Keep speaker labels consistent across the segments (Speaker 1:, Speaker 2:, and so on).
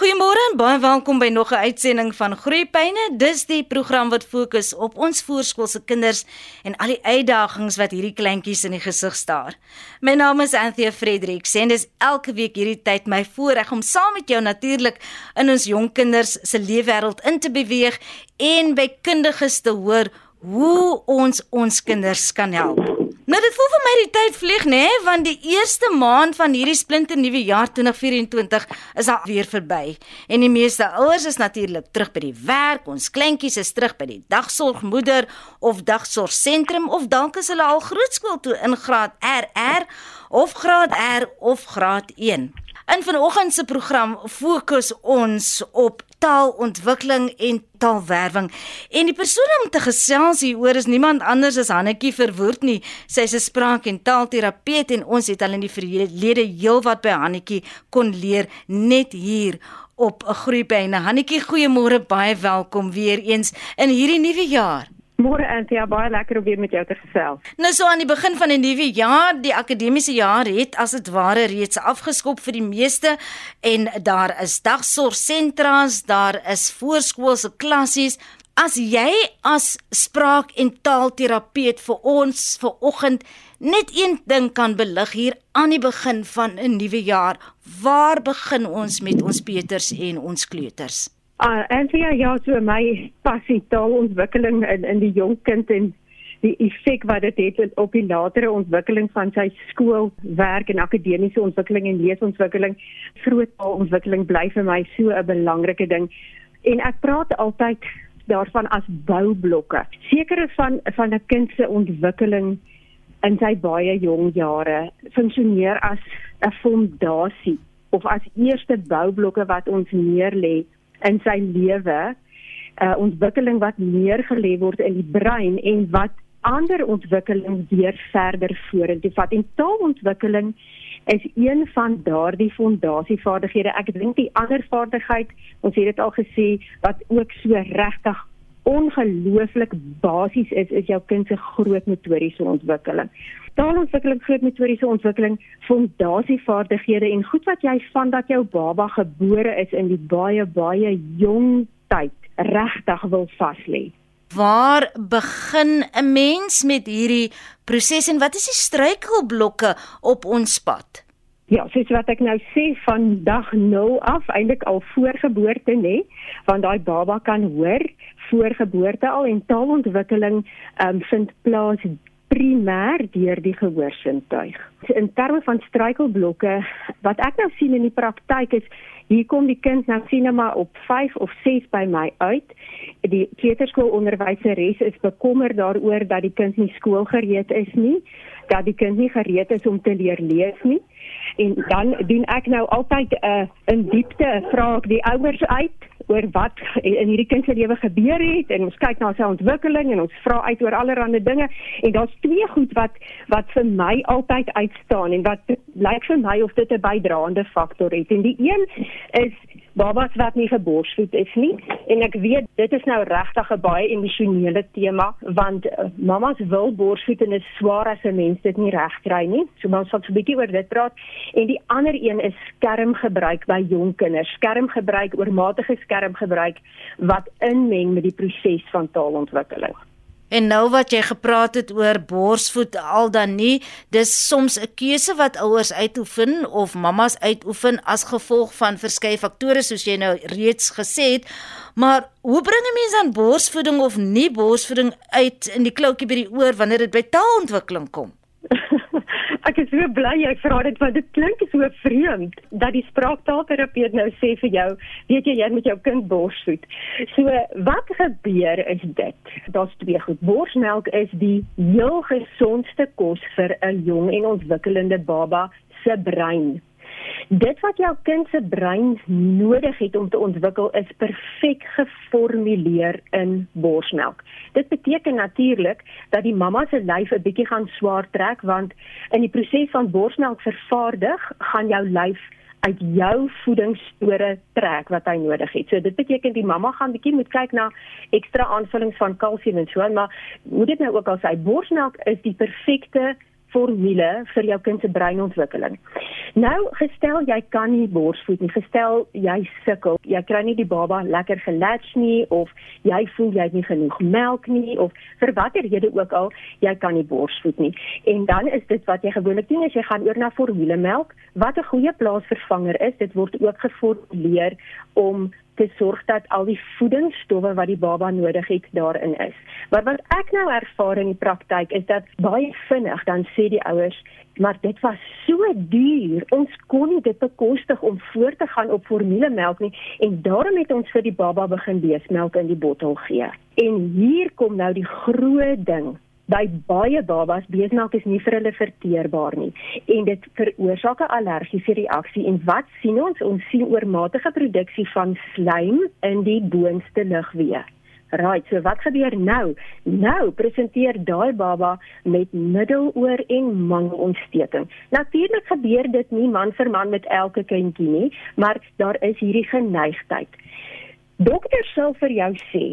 Speaker 1: Goeiemôre en baie welkom by nog 'n uitsending van Groeipyne. Dis die program wat fokus op ons voorskoolse kinders en al die uitdagings wat hierdie kleintjies in die gesig staar. My naam is Anthea Frederik. Sien dis elke week hierdie tyd my voorreg om saam met jou natuurlik in ons jong kinders se leefwêreld in te beweeg en by kundiges te hoor hoe ons ons kinders kan help. Nou dit voel vir my die tyd vlieg nê, nee, want die eerste maand van hierdie splinte nuwe jaar 2024 is al weer verby. En die meeste ouers is natuurlik terug by die werk. Ons kleintjies is terug by die dagsorgmoeder of dagsorgsentrum of dalk is hulle al grootskool toe in graad RR of graad R of graad 1. In vanoggend se program fokus ons op taalontwikkeling en taalwerwing. En die persoon om te gesels hieroor is niemand anders as Hannetjie Verwoerd nie. Sy is 'n spraak- en taalterapeut en ons het al in die verlede heelwat by Hannetjie kon leer net hier op 'n groeibyne. Hannetjie, goeiemôre, baie welkom weer eens in hierdie nuwe jaar.
Speaker 2: Môre Antia, baie lekker om weer met jou te gesels.
Speaker 1: Nou so aan die begin van 'n nuwe jaar, die akademiese jaar het as dit ware reeds afgeskop vir die meeste en daar is dagsorgsentras, daar is voorskoolse klassies. As jy as spraak- en taalterapeut vir ons vir oggend net een ding kan belig hier aan die begin van 'n nuwe jaar, waar begin ons met ons Peters en ons kleuters?
Speaker 2: Uh, en ja, ja, so my passie taalontwikkeling in in die jong kind en die effek wat dit het, het op die latere ontwikkeling van sy skoolwerk en akademiese ontwikkeling en leesontwikkeling. Groot taalontwikkeling bly vir my so 'n belangrike ding. En ek praat altyd daarvan as boublokke. Sekere van van 'n kind se ontwikkeling in sy baie jong jare funksioneer as 'n fondasie of as eerste boublokke wat ons neerlê in sy lewe uh, ontwikkeling wat neergelê word in die brein en wat ander ontwikkeling weer verder vorentoe vat. En taalontwikkeling is een van daardie fondasievaardighede. Ek dink die ander vaardigheid, ons het dit al gesê, wat ook so regtig ongelooflik basies is, is jou kind se groot motoriese ontwikkeling. Taalontwikkeling, groot motoriese ontwikkeling, fondasievaardighede en goed wat jy van dat jou baba gebore is in die baie baie jong tyd regtig wil vas lê.
Speaker 1: Waar begin 'n mens met hierdie proses en wat is die struikelblokke op ons pad?
Speaker 2: Ja, soos wat ek nou sê van dag 0 af, eintlik al voor geboorte nê, want daai baba kan hoor voor geboorte al en taalontwikkeling um, vind plaas primêr deur die gehoorsintuig. In terme van struikelblokke, wat ek nou sien in die praktyk is hier kom die kind nou sien nou maar op 5 of 6 by my uit. Die kleuterskoolonderwyseres is bekommer daaroor dat die kind nie skoolgereed is nie, dat die kind nie gereed is om te leer lees nie. En dan doen ek nou altyd 'n uh, in diepte vra ek die ouers uit oor wat in hierdie kind se lewe gebeur het en ons kyk na sy ontwikkeling en ons vra uit oor allerlei dinge en daar's twee goed wat wat vir my altyd uitstaan en wat lyk vir my of dit 'n bydraende faktor het. En die een is babas wat nie geborsvoed is nie en ek weet dit is nou regtig 'n baie emosionele tema want uh, mamas wil borsvoed en dit is swaar as 'n mens dit nie reg kry nie. So ons sal 'n bietjie oor dit praat. En die ander een is skermgebruik by jong kinders. Skermgebruik oormatige skermgebruik wat inmeng met die proses van taalontwikkeling
Speaker 1: En nou wat jy gepraat het oor borsvoed al dan nie, dis soms 'n keuse wat ouers uitoefen of mammas uitoefen as gevolg van verskeie faktore soos jy nou reeds gesê het. Maar hoe bring 'n mens aan borsvoeding of nie borsvoeding uit in die kloutjie by die oor wanneer dit by taalontwikkeling kom?
Speaker 2: is so bly jy vra dit want dit klink so vreemd dat die spraaktaalterapeut nou sê vir jou, weet jy jy moet jou kind borsvoed. So wat gebeur is dit. Daar's twee goed. Borsmelk is die heel gesondste kos vir 'n jong en ontwikkelende baba se brein. Dit wat jou kind se brein nodig het om te ontwikkel is perfek geformuleer in borsmelk. Dit beteken natuurlik dat die mamma se lyf 'n bietjie gaan swaar trek want in die proses van borsmelk vervaardig gaan jou lyf uit jou voedingsstore trek wat hy nodig het. So dit beteken die mamma gaan bietjie moet kyk na ekstra aanvullings van kalsium en so maar moet dit nou ook al sy borsmelk is die perfekte formule vir jou kind se breinontwikkeling. Nou gestel jy kan nie borsvoed nie. Gestel jy sukkel, jy kry nie die baba lekker gelatch nie of jy voel jy het nie genoeg melk nie of vir watter rede ook al, jy kan nie borsvoed nie. En dan is dit wat jy gewoonlik doen as jy gaan oor na formulemelk, wat 'n goeie plaasvervanger is. Dit word ook geformuleer om te sorg dat al die voedingsstowwe wat die baba nodig het daarin is. Maar wat ek nou ervaar in die praktyk is dat baie vinnig dan sê die ouers, maar dit was so duur. Ons kon nie dit bekostig om voort te gaan op formulemelk nie en daarom het ons vir die baba begin beesmelk in die bottel gee. En hier kom nou die groot ding by baie babas beesmelk is nie vir hulle verteerbaar nie en dit veroorsaak 'n allergiese reaksie en wat sien ons ons sien oormatige produksie van slaim in die boonste lugweë Right, so wat gebeur nou? Nou presenteer daai baba met middeloor en mangelontsteking. Natuurlik gebeur dit nie man vir man met elke kindjie nie, maar daar is hierdie geneigtheid. Dokters sal vir jou sê,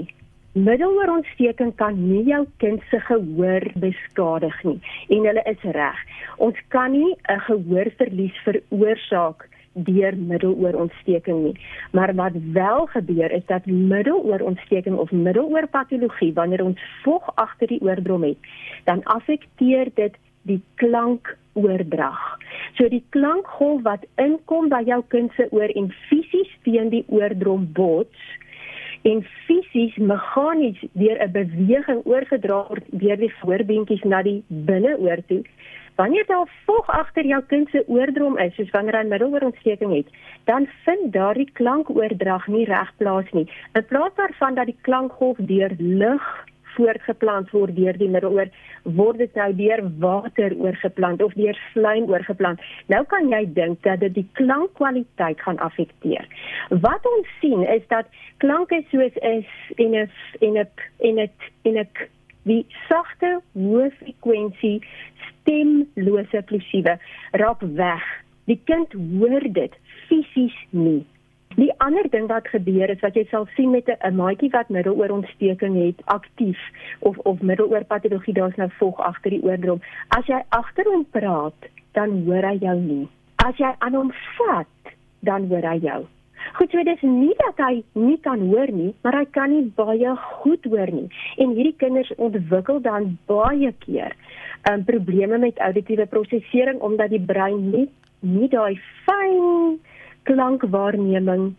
Speaker 2: Middeloorontsteking kan nie jou kind se gehoor beskadig nie en hulle is reg. Ons kan nie 'n gehoorverlies veroorsaak deur middeloorontsteking nie. Maar wat wel gebeur is dat middeloorontsteking of middeloorpatologie wanneer ons vog agter die oordrom het, dan affekteer dit die klankoordrag. So die klankgolf wat inkom by jou kind se oor en fisies teen die oordrom bots, en fisies meganies deur 'n beweging oorgedra word deur die voorbeentjies na die binneoor toe. Wanneer daar vog agter jou kind se oordrom is, soos wanneer hy middeloorontsteking het, dan vind daardie klankoordrag nie reg plaas nie. In plaas daarvan dat die klankgolf deur lug voortgeplant word deur die middeloor, word dit nou deur water oorgeplant of deur slaim oorgeplant. Nou kan jy dink dat dit die klankkwaliteit gaan affekteer. Wat ons sien is dat klanke soos is en 'n en 'n en 'n en 'n die sagte hoë frekwensie stemlose plosiewe raak weg. Die kind hoor dit fisies nie. Die ander ding wat gebeur is wat jy sal sien met 'n maatjie wat middeloorontsteking het aktief of of middeloorpatologie daar's nou vog agter die oordrom. As jy agter hom praat, dan hoor hy jou nie. As jy aan hom vat, dan hoor hy jou. Goed, so dis nie dat hy nie kan hoor nie, maar hy kan nie baie goed hoor nie. En hierdie kinders ontwikkel dan baie keer um, probleme met auditiewe prosesering omdat die brein nie nie daai fyn klankwaarneming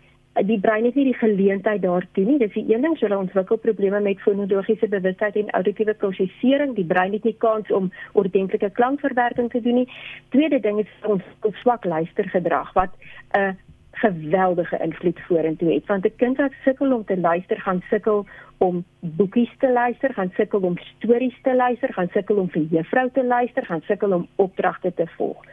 Speaker 2: die brein het nie die geleentheid daartoe nie. Dis die een ding, hulle ontwikkel probleme met fonologiese bewustheid en auditiewe prosesering. Die brein het nie kans om ordentlike klankverwerking te doen nie. Tweede ding is ons swak luistergedrag wat 'n uh, geweldige invloed vorentoe het. Want 'n kind wat sukkel om te luister, gaan sukkel om boekies te luister, gaan sukkel om stories te luister, gaan sukkel om vir juffrou te luister, gaan sukkel om opdragte te volg.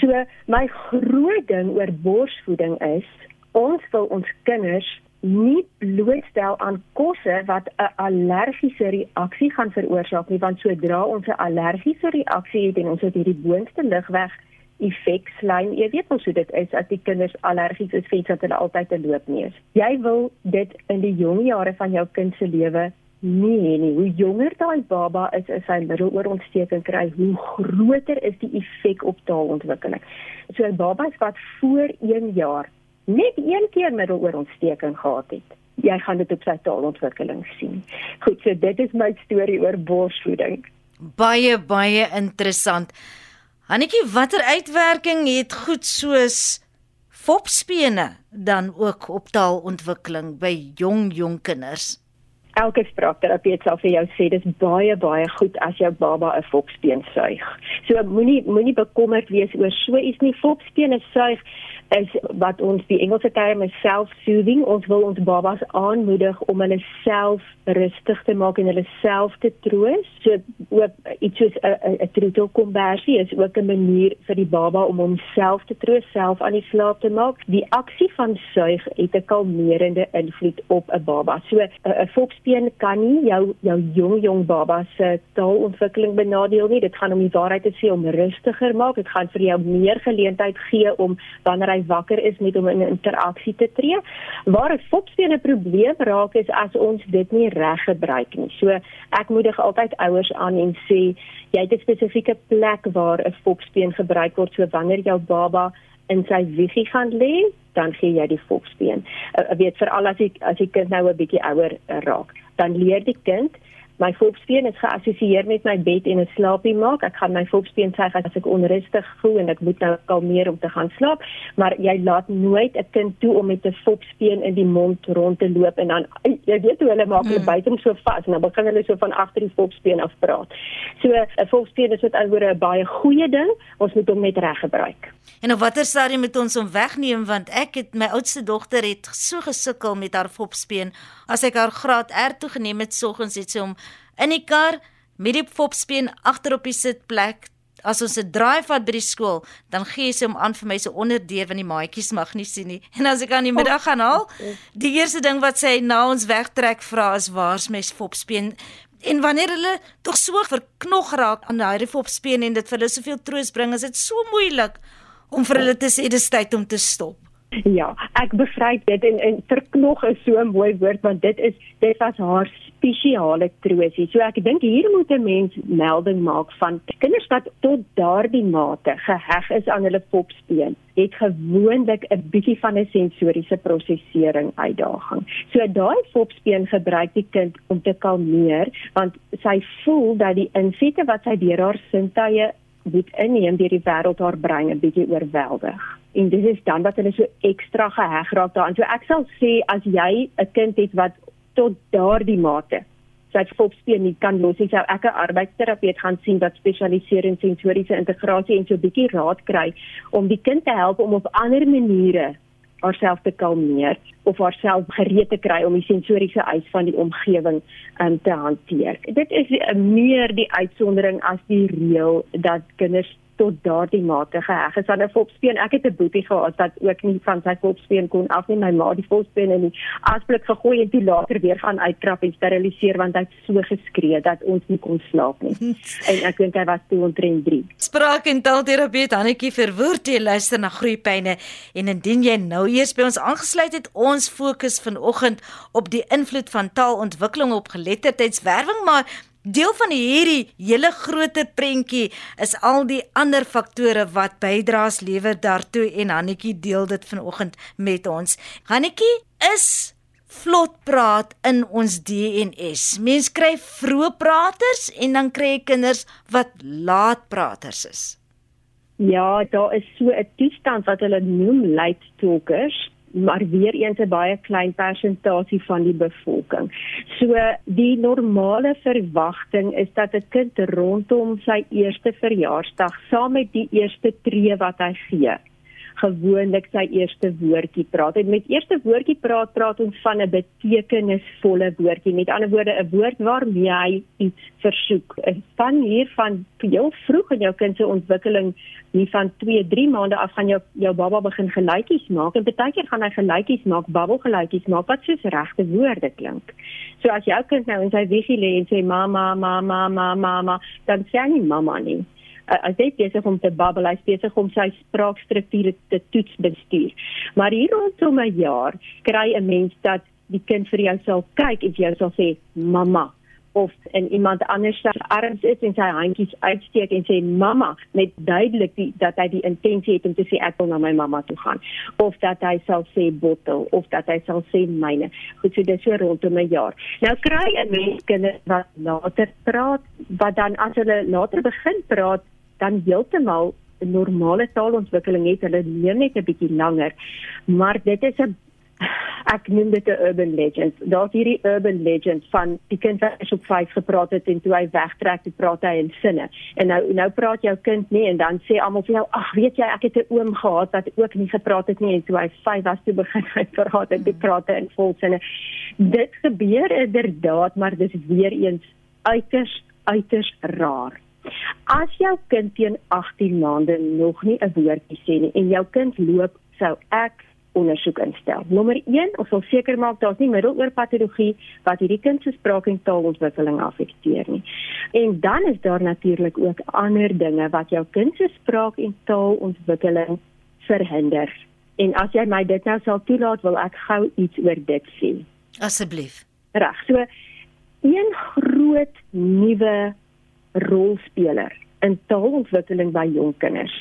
Speaker 2: So my groot ding oor borsvoeding is ons wil ons kinders nie blootstel aan kosse wat 'n allergiese reaksie gaan veroorsaak nie want sodra ons 'n allergiese reaksie het en ons het hierdie boonste ligweg effekslyn. Jy weet mos hoe dit is as die kinders allergies is vir iets wat hulle altyd te loop neus. Jy wil dit in die jong jare van jou kind se lewe nie hê nie. Hoe jonger daai baba is, is sy middeloorontsteking kry, hoe groter is die effek op taalontwikkeling. So 'n baba wat voor 1 jaar net een keer middeloorontsteking gehad het, jy gaan dit op sy taalontwikkeling sien. Goed, so dit is my storie oor borsvoeding.
Speaker 1: Baie baie interessant. Annetjie, watter uitwerking het goed soos fopspene dan ook op taalontwikkeling by jong jong kinders?
Speaker 2: Elke spraakterapeut sal vir jou sê dis baie baie goed as jou baba 'n fopspeen suig. So moenie moenie bekommerd wees oor so iets nie. Fopspene suig is wat ons die Engelse term is self-soothing. Ons wil ons babas aanmoedig om hulle self rustig te maak en hulle self te troos. So ook iets soos 'n 'n troetelkonversie is ook 'n manier vir die baba om homself te troos, self aan die slaap te maak. Die aksie van suig het 'n kalmerende invloed op 'n baba. So 'n fopspeen kan nie jou jou jong jong baba se taalontwikkeling benadeel nie. Dit gaan om die waarheid te sê om rustiger maak. Dit gaan vir jou meer geleentheid gee om wanneer hy hy wakker is met hom in interaksie te tree. Waar 'n fopspeen 'n probleem raak is as ons dit nie reg gebruik nie. So ek moedig altyd ouers aan en sê jy het 'n spesifieke plek waar 'n fopspeen gebruik word so wanneer jou baba in sy wiegie gaan lê, dan gee jy die fopspeen. Ek uh, weet veral as ek as die kind nou 'n bietjie ouer uh, raak, dan leer die kind my volksbeen is geassosieer met my bed en 'n slaapie maak. Ek gaan my volksbeen sê as ek onrustig voel en ek moet nou kalmeer om te gaan slaap, maar jy laat nooit 'n kind toe om met 'n volksbeen in die mond rond te loop en dan jy weet hoe hulle maak hulle hmm. byt hom so vas en dan begin hulle so van agter die volksbeen af praat. So 'n volksbeen is met alhoor 'n baie goeie ding. Ons moet hom net reg gebruik.
Speaker 1: En op watter stadium moet ons hom wegneem want ek het my oudste dogter het so gesukkel met haar volksbeen as ek haar graad R toe geneem het soggens het sy hom in die kar met die popspeen agter op die sitplek. As ons 'n draai vat by die skool, dan gee sy hom aan vir my se onderdeur want die maatjies mag nie sien nie. En as ek aan die middag gaan haal, die eerste ding wat sy na ons wegtrek vra is waar's my popspeen? En wanneer hulle tog so verknog raak aan daai popspeen en dit vir hulle soveel troos bring, is dit so moeilik om vir hulle te sê dis tyd om te stop.
Speaker 2: Ja, ek begryp dit en, en verknog is so 'n mooi woord want dit is dit was haar spesiale troosie. So ek dink hier moet 'n mens melding maak van kinders wat tot daardie mate geheg is aan hulle popspeen, het gewoonlik 'n bietjie van 'n sensoriese prosesering uitdaging. So daai popspeen gebruik die kind om te kalmeer want sy voel dat die insette wat sy deur haar sintuie moet inneem deur die wêreld haar brein 'n bietjie oorweldig en dit is dan wat hulle so ekstra geheg raak daaraan. So ek sal sê as jy 'n kind het wat tot daardie mate sy volksspeen nie kan los nie, sou ek 'n arbeidsterapeut gaan sien wat spesialiseer in sensoriese integrasie en so 'n bietjie raad kry om die kind te help om op ander maniere haarself te kalmeer of haarself gereed te kry om die sensoriese eis van die omgewing um, te hanteer. Dit is meer die uitsondering as die reël dat kinders tot daardie mate geheg is aan 'n volksspeen. Ek het 'n boetie gehad wat ook nie van sy volksspeen kon af nie. My ma die volksspeen in die asblik gegooi en toe later weer gaan uitkrap en steriliseer want hy het so geskree dat ons nie kon slaap nie. en ek dink hy was toe omtrent 3.
Speaker 1: Spraak en taalterapeut Hannetjie verwoord jy luister na groeipyne en indien jy nou eers by ons aangesluit het, ons fokus vanoggend op die invloed van taalontwikkeling op geletterdheidswerwing, maar Deel van hierdie hele groter prentjie is al die ander faktore wat bydraes lewer daartoe en Hannetjie deel dit vanoggend met ons. Hannetjie is vlot praat in ons DNS. Mens kry vroeë praters en dan kry jy kinders wat laat praters is.
Speaker 2: Ja, daar is so 'n toestand wat hulle noem late talkers maar weer eens 'n baie klein persentasie van die bevolking. So die normale verwagting is dat 'n kind rondom sy eerste verjaarsdag saam met die eerste tree wat hy gee, gewoonlik sy eerste woordjie praat. En met eerste woordjie praat praat ons van 'n betekenisvolle woordjie. Met ander woorde 'n woord waarmee hy iets versoek. Van hier van heel vroeg in jou kind se ontwikkeling, nie van 2, 3 maande af gaan jou jou baba begin geluitjies maak en baie keer gaan hy geluitjies maak, babbelgeluitjies maak wat soos regte woorde klink. So as jou kind nou in sy wiegie lê en sê mama, mama, mama, mama, dan sê hy nie mama nie hy besig om te babbel, hy besig om sy spraakstrukture te toets bestuur. Maar hier rondom 'n jaar kry 'n mens dat die kind vir jou sal kyk en jy sal sê mamma of en iemand anders se arms is en sy handjies uitsteek en sê mamma met duidelik die, dat hy die intensie het om te sê ek wil na my mamma toe gaan of dat hy sal sê bottel of dat hy sal sê myne goed so dis so rondom 'n jaar nou kry 'n mens kinders wat later praat wat dan as hulle later begin praat dan heeltemal 'n normale taalontwikkeling het. Hulle leer net 'n bietjie langer. Maar dit is 'n ek noem dit 'n urban legend. Daar's hierdie urban legend van die kind wat op 5 gepraat het en toe hy wegtrek, toe praat hy in sinne. En nou nou praat jou kind nie en dan sê almal vir jou, "Ag, weet jy, ek het 'n oom gehad wat ook nie gepraat het nie en toe hy 5 was toe begin hy praat en hy praat in vol sinne." Dit gebeur inderdaad, maar dis weer eens uiters uiters raar. As jou kind teen 18 maande nog nie 'n woordjie sê nie en jou kind loop, sou ek ondersoek instel. Nommer 1, ons wil seker maak daar's nie middeloorpatologie wat hierdie kind se spraak en taalontwikkeling afekteer nie. En dan is daar natuurlik ook ander dinge wat jou kind se spraak en taalontwikkeling verhinder En as jy my dit nou sal toelaat, wil ek gou iets oor dit sê.
Speaker 1: Asseblief.
Speaker 2: Reg. So een groot nuwe rolspeler in taalontwikkeling by jong kinders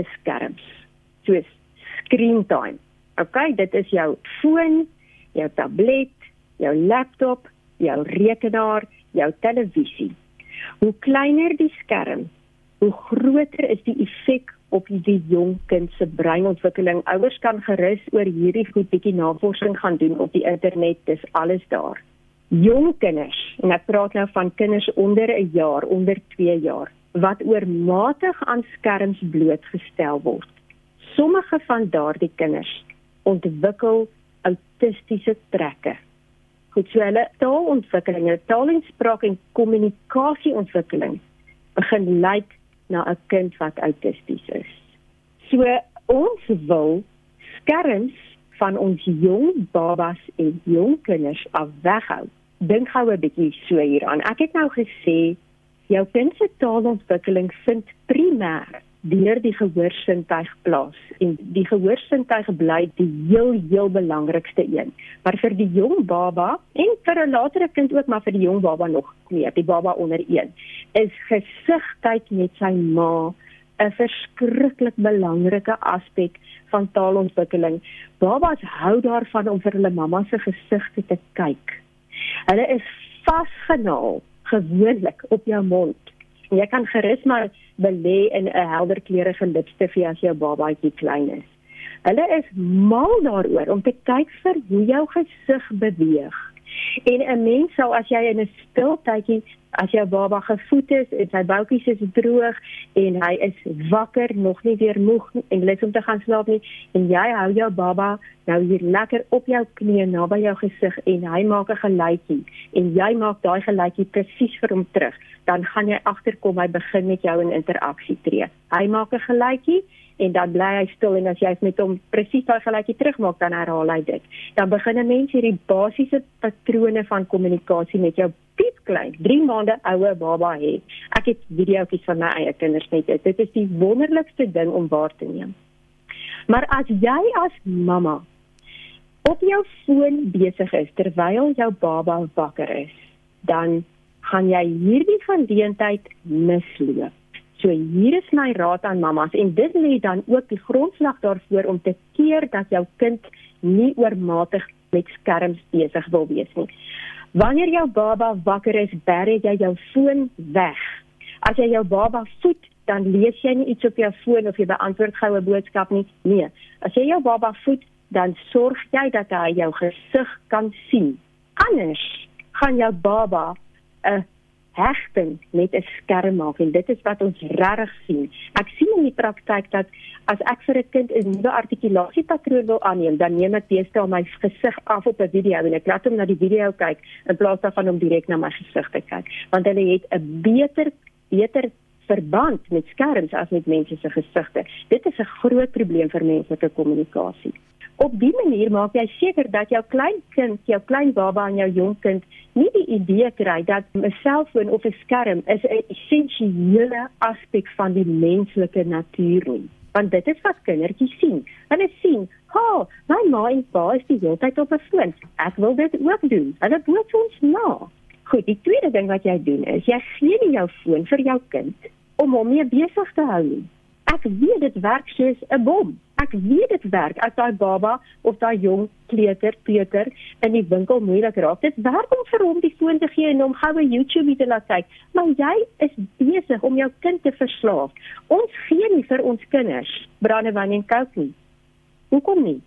Speaker 2: is skerms. Soos screen time. Okay, dit is jou foon, jou tablet, jou laptop, jou rekenaar, jou televisie. Hoe kleiner die skerm, hoe groter is die effek op die jong kind se breinontwikkeling. Ouers kan gerus oor hierdie goed bietjie navorsing gaan doen op die internet, dis alles daar. Jong kinders, en ek praat nou van kinders onder 'n jaar, onder 2 jaar, wat oormatig aan skerms blootgestel word. Sommige van daardie kinders ontwikkel autistiese trekke. Goed, so hulle taalontwikkeling, taal en spraak en kommunikasieontwikkeling begin lyk na 'n kind wat autisties is. So ons wil skerms van ons jong babas en jong kinders af weghou. Dink gou 'n bietjie so hieraan. Ek het nou gesê jou kind se taalontwikkeling vind primêr deur die gehoorsintuig plaas en die gehoorsintuig bly die heel heel belangrikste een. Maar vir die jong baba en vir 'n latere kind ook maar vir die jong baba nog meer, die baba onder 1, is gesigtyd met sy ma 'n verskriklik belangrike aspek van taalontwikkeling. Babas hou daarvan om vir hulle mamma se gesigte te kyk. Hulle is vasgenaal gewoonlik op jou mond. Jy kan gerus maar belê in 'n helder kleurige lipstifie as jou babatjie klein is. Hulle is mal daaroor om te kyk vir hoe jou gesig beweeg. En 'n mens sal as jy in 'n stil tydjie as jou baba gevoed is en sy boutjies is droog en hy is wakker, nog nie weer moeg en lus om te gaan slaap nie en jy hou jou baba nou hier lekker op jou knie naby jou gesig en hy maak 'n geluidjie en jy maak daai geluidjie presies vir hom terug, dan gaan jy agterkom hy begin met jou in interaksie tree. Hy maak 'n geluidjie en dan bly hy stil en as jy met hom presies daai geluidjie terugmaak dan herhaal hy dit. Dan begin 'n mens hierdie basiese patrone van kommunikasie met jou piep klein 3 maande oue baba hê. Ek het videoetjies van my eie kinders met dit. Dit is die wonderlikste ding om waar te neem. Maar as jy as mamma op jou foon besig is terwyl jou baba wakker is, dan gaan jy hierdie geleentheid misloop. So hier is my raad aan mammas en dit lê dan ook die grondslag daarvoor om te keer dat jou kind nie oormatig met skerms besig wil wees nie. Wanneer jou baba wakker is, berg jy jou foon weg. As jy jou baba voed, dan lees jy nie iets op jou foon of jy beantwoord goue boodskap nie. Nee, as jy jou baba voed, dan sorg jy dat hy jou gesig kan sien. Anders gaan jou baba 'n hegting met 'n skerm maak en dit is wat ons regtig sien. Ek sien in die praktyk dat as ek vir 'n kind 'n nuwe artikulasiepatroon wil aanneem, dan neem ek deesdae my gesig af op 'n video en ek laat hom na die video kyk in plaas daarvan om direk na my gesig te kyk, want hulle het 'n beter beter verband met skerms as met mense se gesigte. Dit is 'n groot probleem vir menslike kommunikasie. Op die manier maak jy seker dat jou klein kind, jou klein baba en jou jong kind nie die idee kry dat 'n selfoon of 'n skerm is 'n essensiële aspek van die menslike natuur nie. Want dit is wat kindertjies sien. Hulle sien, "Ha, oh, my ma en pa is die hele tyd op 'n foon. Ek wil dit ook doen." Hulle boot ons na. Goed, die tweede ding wat jy doen is jy gee nie jou foon vir jou kind om hom mee besig te hou nie. Ek weet dit werk soos 'n bom. Ek weet dit werk as daai baba of daai jong kleuter Peter in die winkel moeilik raak. Dit werk om vir hom die foon te gee en hom goue YouTube te laat kyk. Maar jy is besig om jou kind te verslaaf. Ons gee nie vir ons kinders brandewyn en kook nie. Hoekom nie?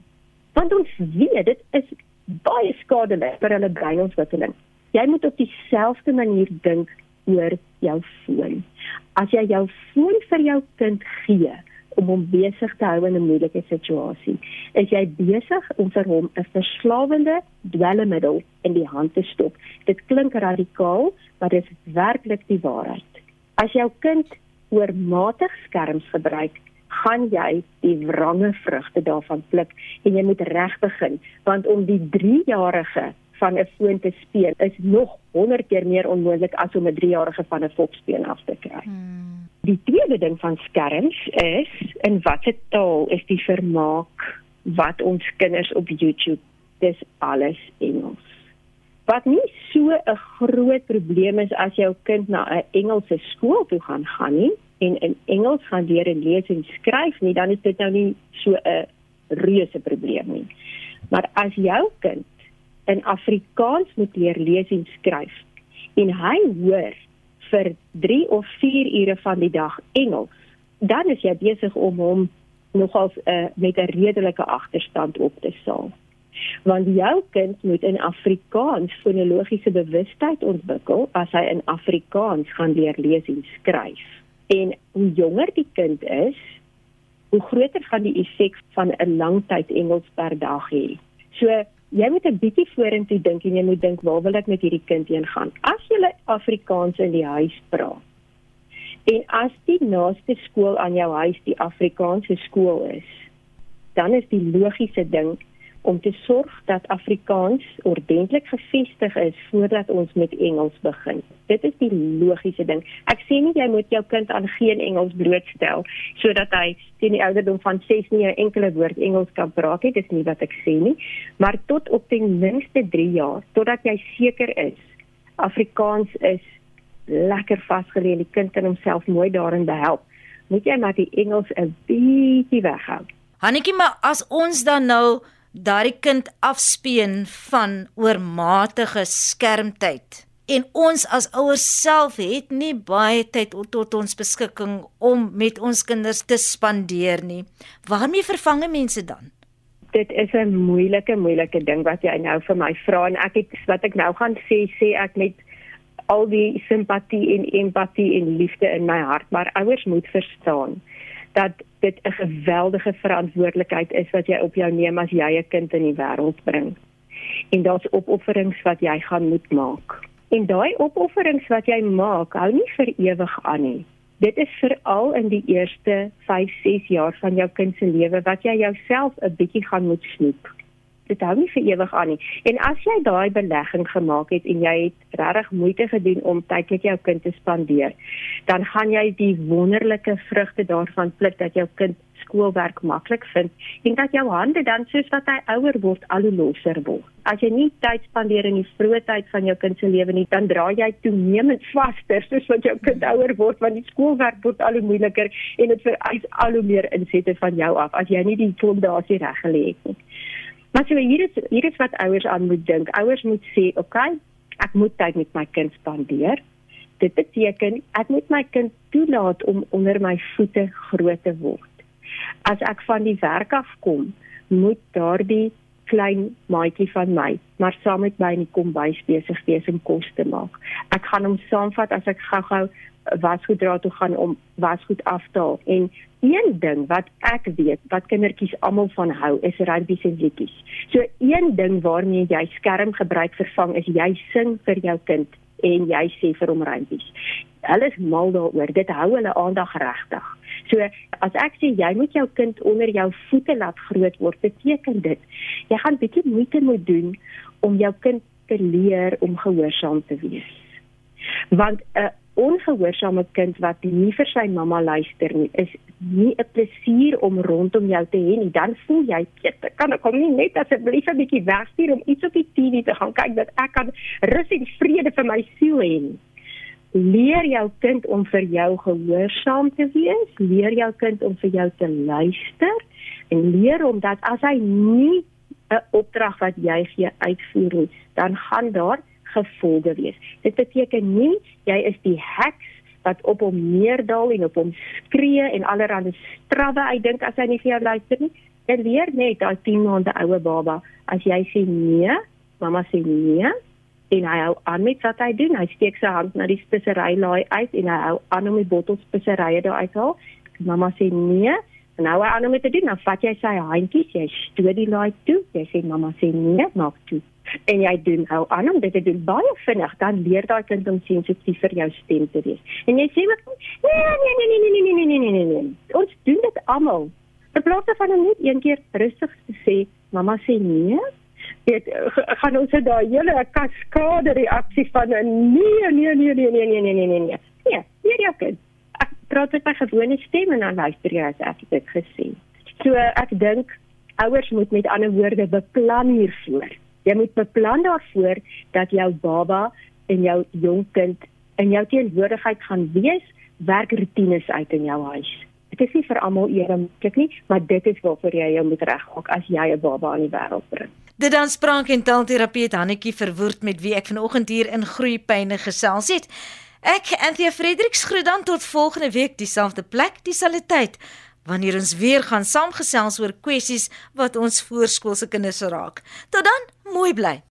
Speaker 2: Want ons weet dit is baie skadelik vir hulle breinontwikkeling. Jy moet op dieselfde manier dink oor jou foon. As jy jou foon vir jou kind gee, om hom besig te hou in 'n moeilike situasie. Is jy besig om vir hom 'n verslawende dwelmmiddel in die hand te stop? Dit klink radikaal, maar dit is werklik die waarheid. As jou kind oormatig skerms gebruik, gaan jy die wrange vrugte daarvan pluk en jy moet reg begin, want om die 3-jarige van 'n foon te speel is nog 100 keer meer onmoontlik as om 'n 3-jarige van 'n fopspeen af te kry. Hmm. Die tweede ding van skerms is in watter taal is die vermaak wat ons kinders op YouTube dis alles Engels. Wat nie so 'n groot probleem is as jou kind na 'n Engelse skool toe gaan gaan nie en in Engels gaan leer en lees en skryf nie, dan is dit nou nie so 'n reuse probleem nie. Maar as jou kind in Afrikaans moet leer lees en skryf en hy hoor vir 3 of 4 ure van die dag Engels, dan is jy besig om hom nogals uh, met 'n redelike agterstand op te saal. Want jou kind moet in Afrikaans fonologiese bewustheid ontwikkel as hy in Afrikaans gaan leer lees en skryf. En hoe jonger die kind is, hoe groter gaan die effek van 'n lang tyd Engels per dag hê. So jy moet 'n bietjie vorentoe dink en jy moet dink waar wil ek met hierdie kind heen gaan? As jy Afrikaans in die huis praat. En as die naaste skool aan jou huis die Afrikaanse skool is, dan is die logiese ding om te sorg dat Afrikaans ordentlik gevestig is voordat ons met Engels begin. Dit is die logiese ding. Ek sê nie jy moet jou kind aan geen Engels blootstel sodat hy teen die ouderdom van 6 nie 'n enkele woord Engels kan praat nie, dis nie wat ek sê nie, maar tot op ten minste 3 jaar totdat jy seker is Afrikaans is lekker vasgelê en die kind kan homself mooi daarin behelp. Moet jy maar die Engels 'n bietjie weghou.
Speaker 1: Hannetjie, maar as ons dan nou daardie kind afspeen van oormatige skermtyd en ons as ouers self het nie baie tyd tot ons beskikking om met ons kinders te spandeer nie. Waarmee vervang mense dan?
Speaker 2: Dit is 'n moeilike moeilike ding wat jy nou vir my vra en ek het wat ek nou gaan sê sê ek met al die simpatie en empatie en liefde in my hart, maar ouers moet verstaan dat dit 'n geweldige verantwoordelikheid is wat jy op jou neem as jy 'n kind in die wêreld bring. En daar's opofferings wat jy gaan moet maak. En daai opofferings wat jy maak, hou nie vir ewig aan nie. Dit is veral in die eerste 5, 6 jaar van jou kind se lewe wat jy jouself 'n bietjie gaan moet snoep dit hou nie vir ewig aan nie. En as jy daai belegging gemaak het en jy het regtig moeite gedoen om tyd met jou kind te spandeer, dan gaan jy die wonderlike vrugte daarvan pluk dat jou kind skoolwerk maklik vind en dat jou hande dan soos wat hy ouer word al hoe losser word. As jy nie tyd spandeer in die vroeë tyd van jou kind se lewe nie, dan dra jy toenemend vaster soos wat jou kind ouer word want die skoolwerk word al hoe moeiliker en dit vereis al hoe meer insette van jou af as jy nie die fondasie reg gelê het nie. Maar so hier is hier is wat ouers aan moet dink. Ouers moet sê, "Oké, okay, ek moet tyd met my kind spandeer." Dit beteken ek moet my kind toelaat om onder my voete groot te word. As ek van die werk af kom, moet daardie klein maatjie van my maar saam met my in die kombuis besig wees om kos te maak. Ek gaan hom saamvat as ek gou-gou wasgoed dra toe gaan om wasgoed af te haal en een ding wat ek weet wat kindertjies almal van hou is rugby se liedjies. So een ding waarmee jy skerm gebruik vervang is jy sing vir jou kind en jy sê vir hom rugby. Hulle is mal daaroor. Dit hou hulle aandag regtig. So as ek sê jy moet jou kind onder jou voete laat groot word, beteken dit jy gaan bietjie moeite moet doen om jou kind te leer om gehoorsaam te wees. Want 'n uh, ongehoorsame kind wat nie vir sy mamma luister nie, is nie 'n plesier om rondom jou te hê nie. Dan voel jy, "Ek kan ek kom nie net asseblief 'n bietjie wegstuur om iets op die TV te gaan kyk dat ek kan rus en vrede vir my siel hê." Leer jou kind om vir jou gehoorsaam te wees, leer jou kind om vir jou te luister en leer hom dat as hy nie 'n opdrag wat jy gee uitvoer nie, dan gaan daar gevolge wees. Dit beteken nie jy is die heks wat op hom neerdal en op hom skree en allerlei strawwe uitdink as hy nie vir jou luister nie. Jy leer net daai 10 maande oue baba as jy sê nee, mamma sê nee en hy hou aan met wat hy doen. Hy steek sy hand na die spesery laai uit en hy hou aan om die bottels speserye daar uit te haal. Mamma sê nee. En nou hy aan om te doen, dan vat jy sy handjies, jy stoot die laai toe. Jy sê mamma sê nee, maak toe en jy doen hou aan om dit te doen baie vinnig dan leer daai kind om sensitief vir jou stem te wees. En jy sê wat nee nee nee nee nee nee nee nee nee nee nee. Ons doen dit almal. In plaas van om net een keer rustig te sê, mamma sê nee. Dit gaan ons daai hele kaskade reaksie van nee nee nee nee nee nee nee nee nee nee. Nee, hier jy kan. Ek praat met my gewone stem en dan luister jy as ek dit gesê. So ek dink ouers moet met ander woorde beplan hiervoor. Jy moet beplan daarvoor dat jou baba en jou jong kind in jou teenwoordigheid gaan wees, werk rotines uit in jou huis. Dit is nie vir almal eerlik nie, maar dit is waarvoor jy jou moet regmaak as jy 'n baba aan die wêreld bring.
Speaker 1: Dit dan spraak en taalterapeut Hannetjie verwoord met wie ek vanoggend hier in Groeipyne gesels het. Ek Anthea Fredericks groet dan tot volgende week dieselfde plek, dieselfde tyd wanneer ons weer gaan saamgesels oor kwessies wat ons voorskoolse kinders raak. Tot dan, mooi bly.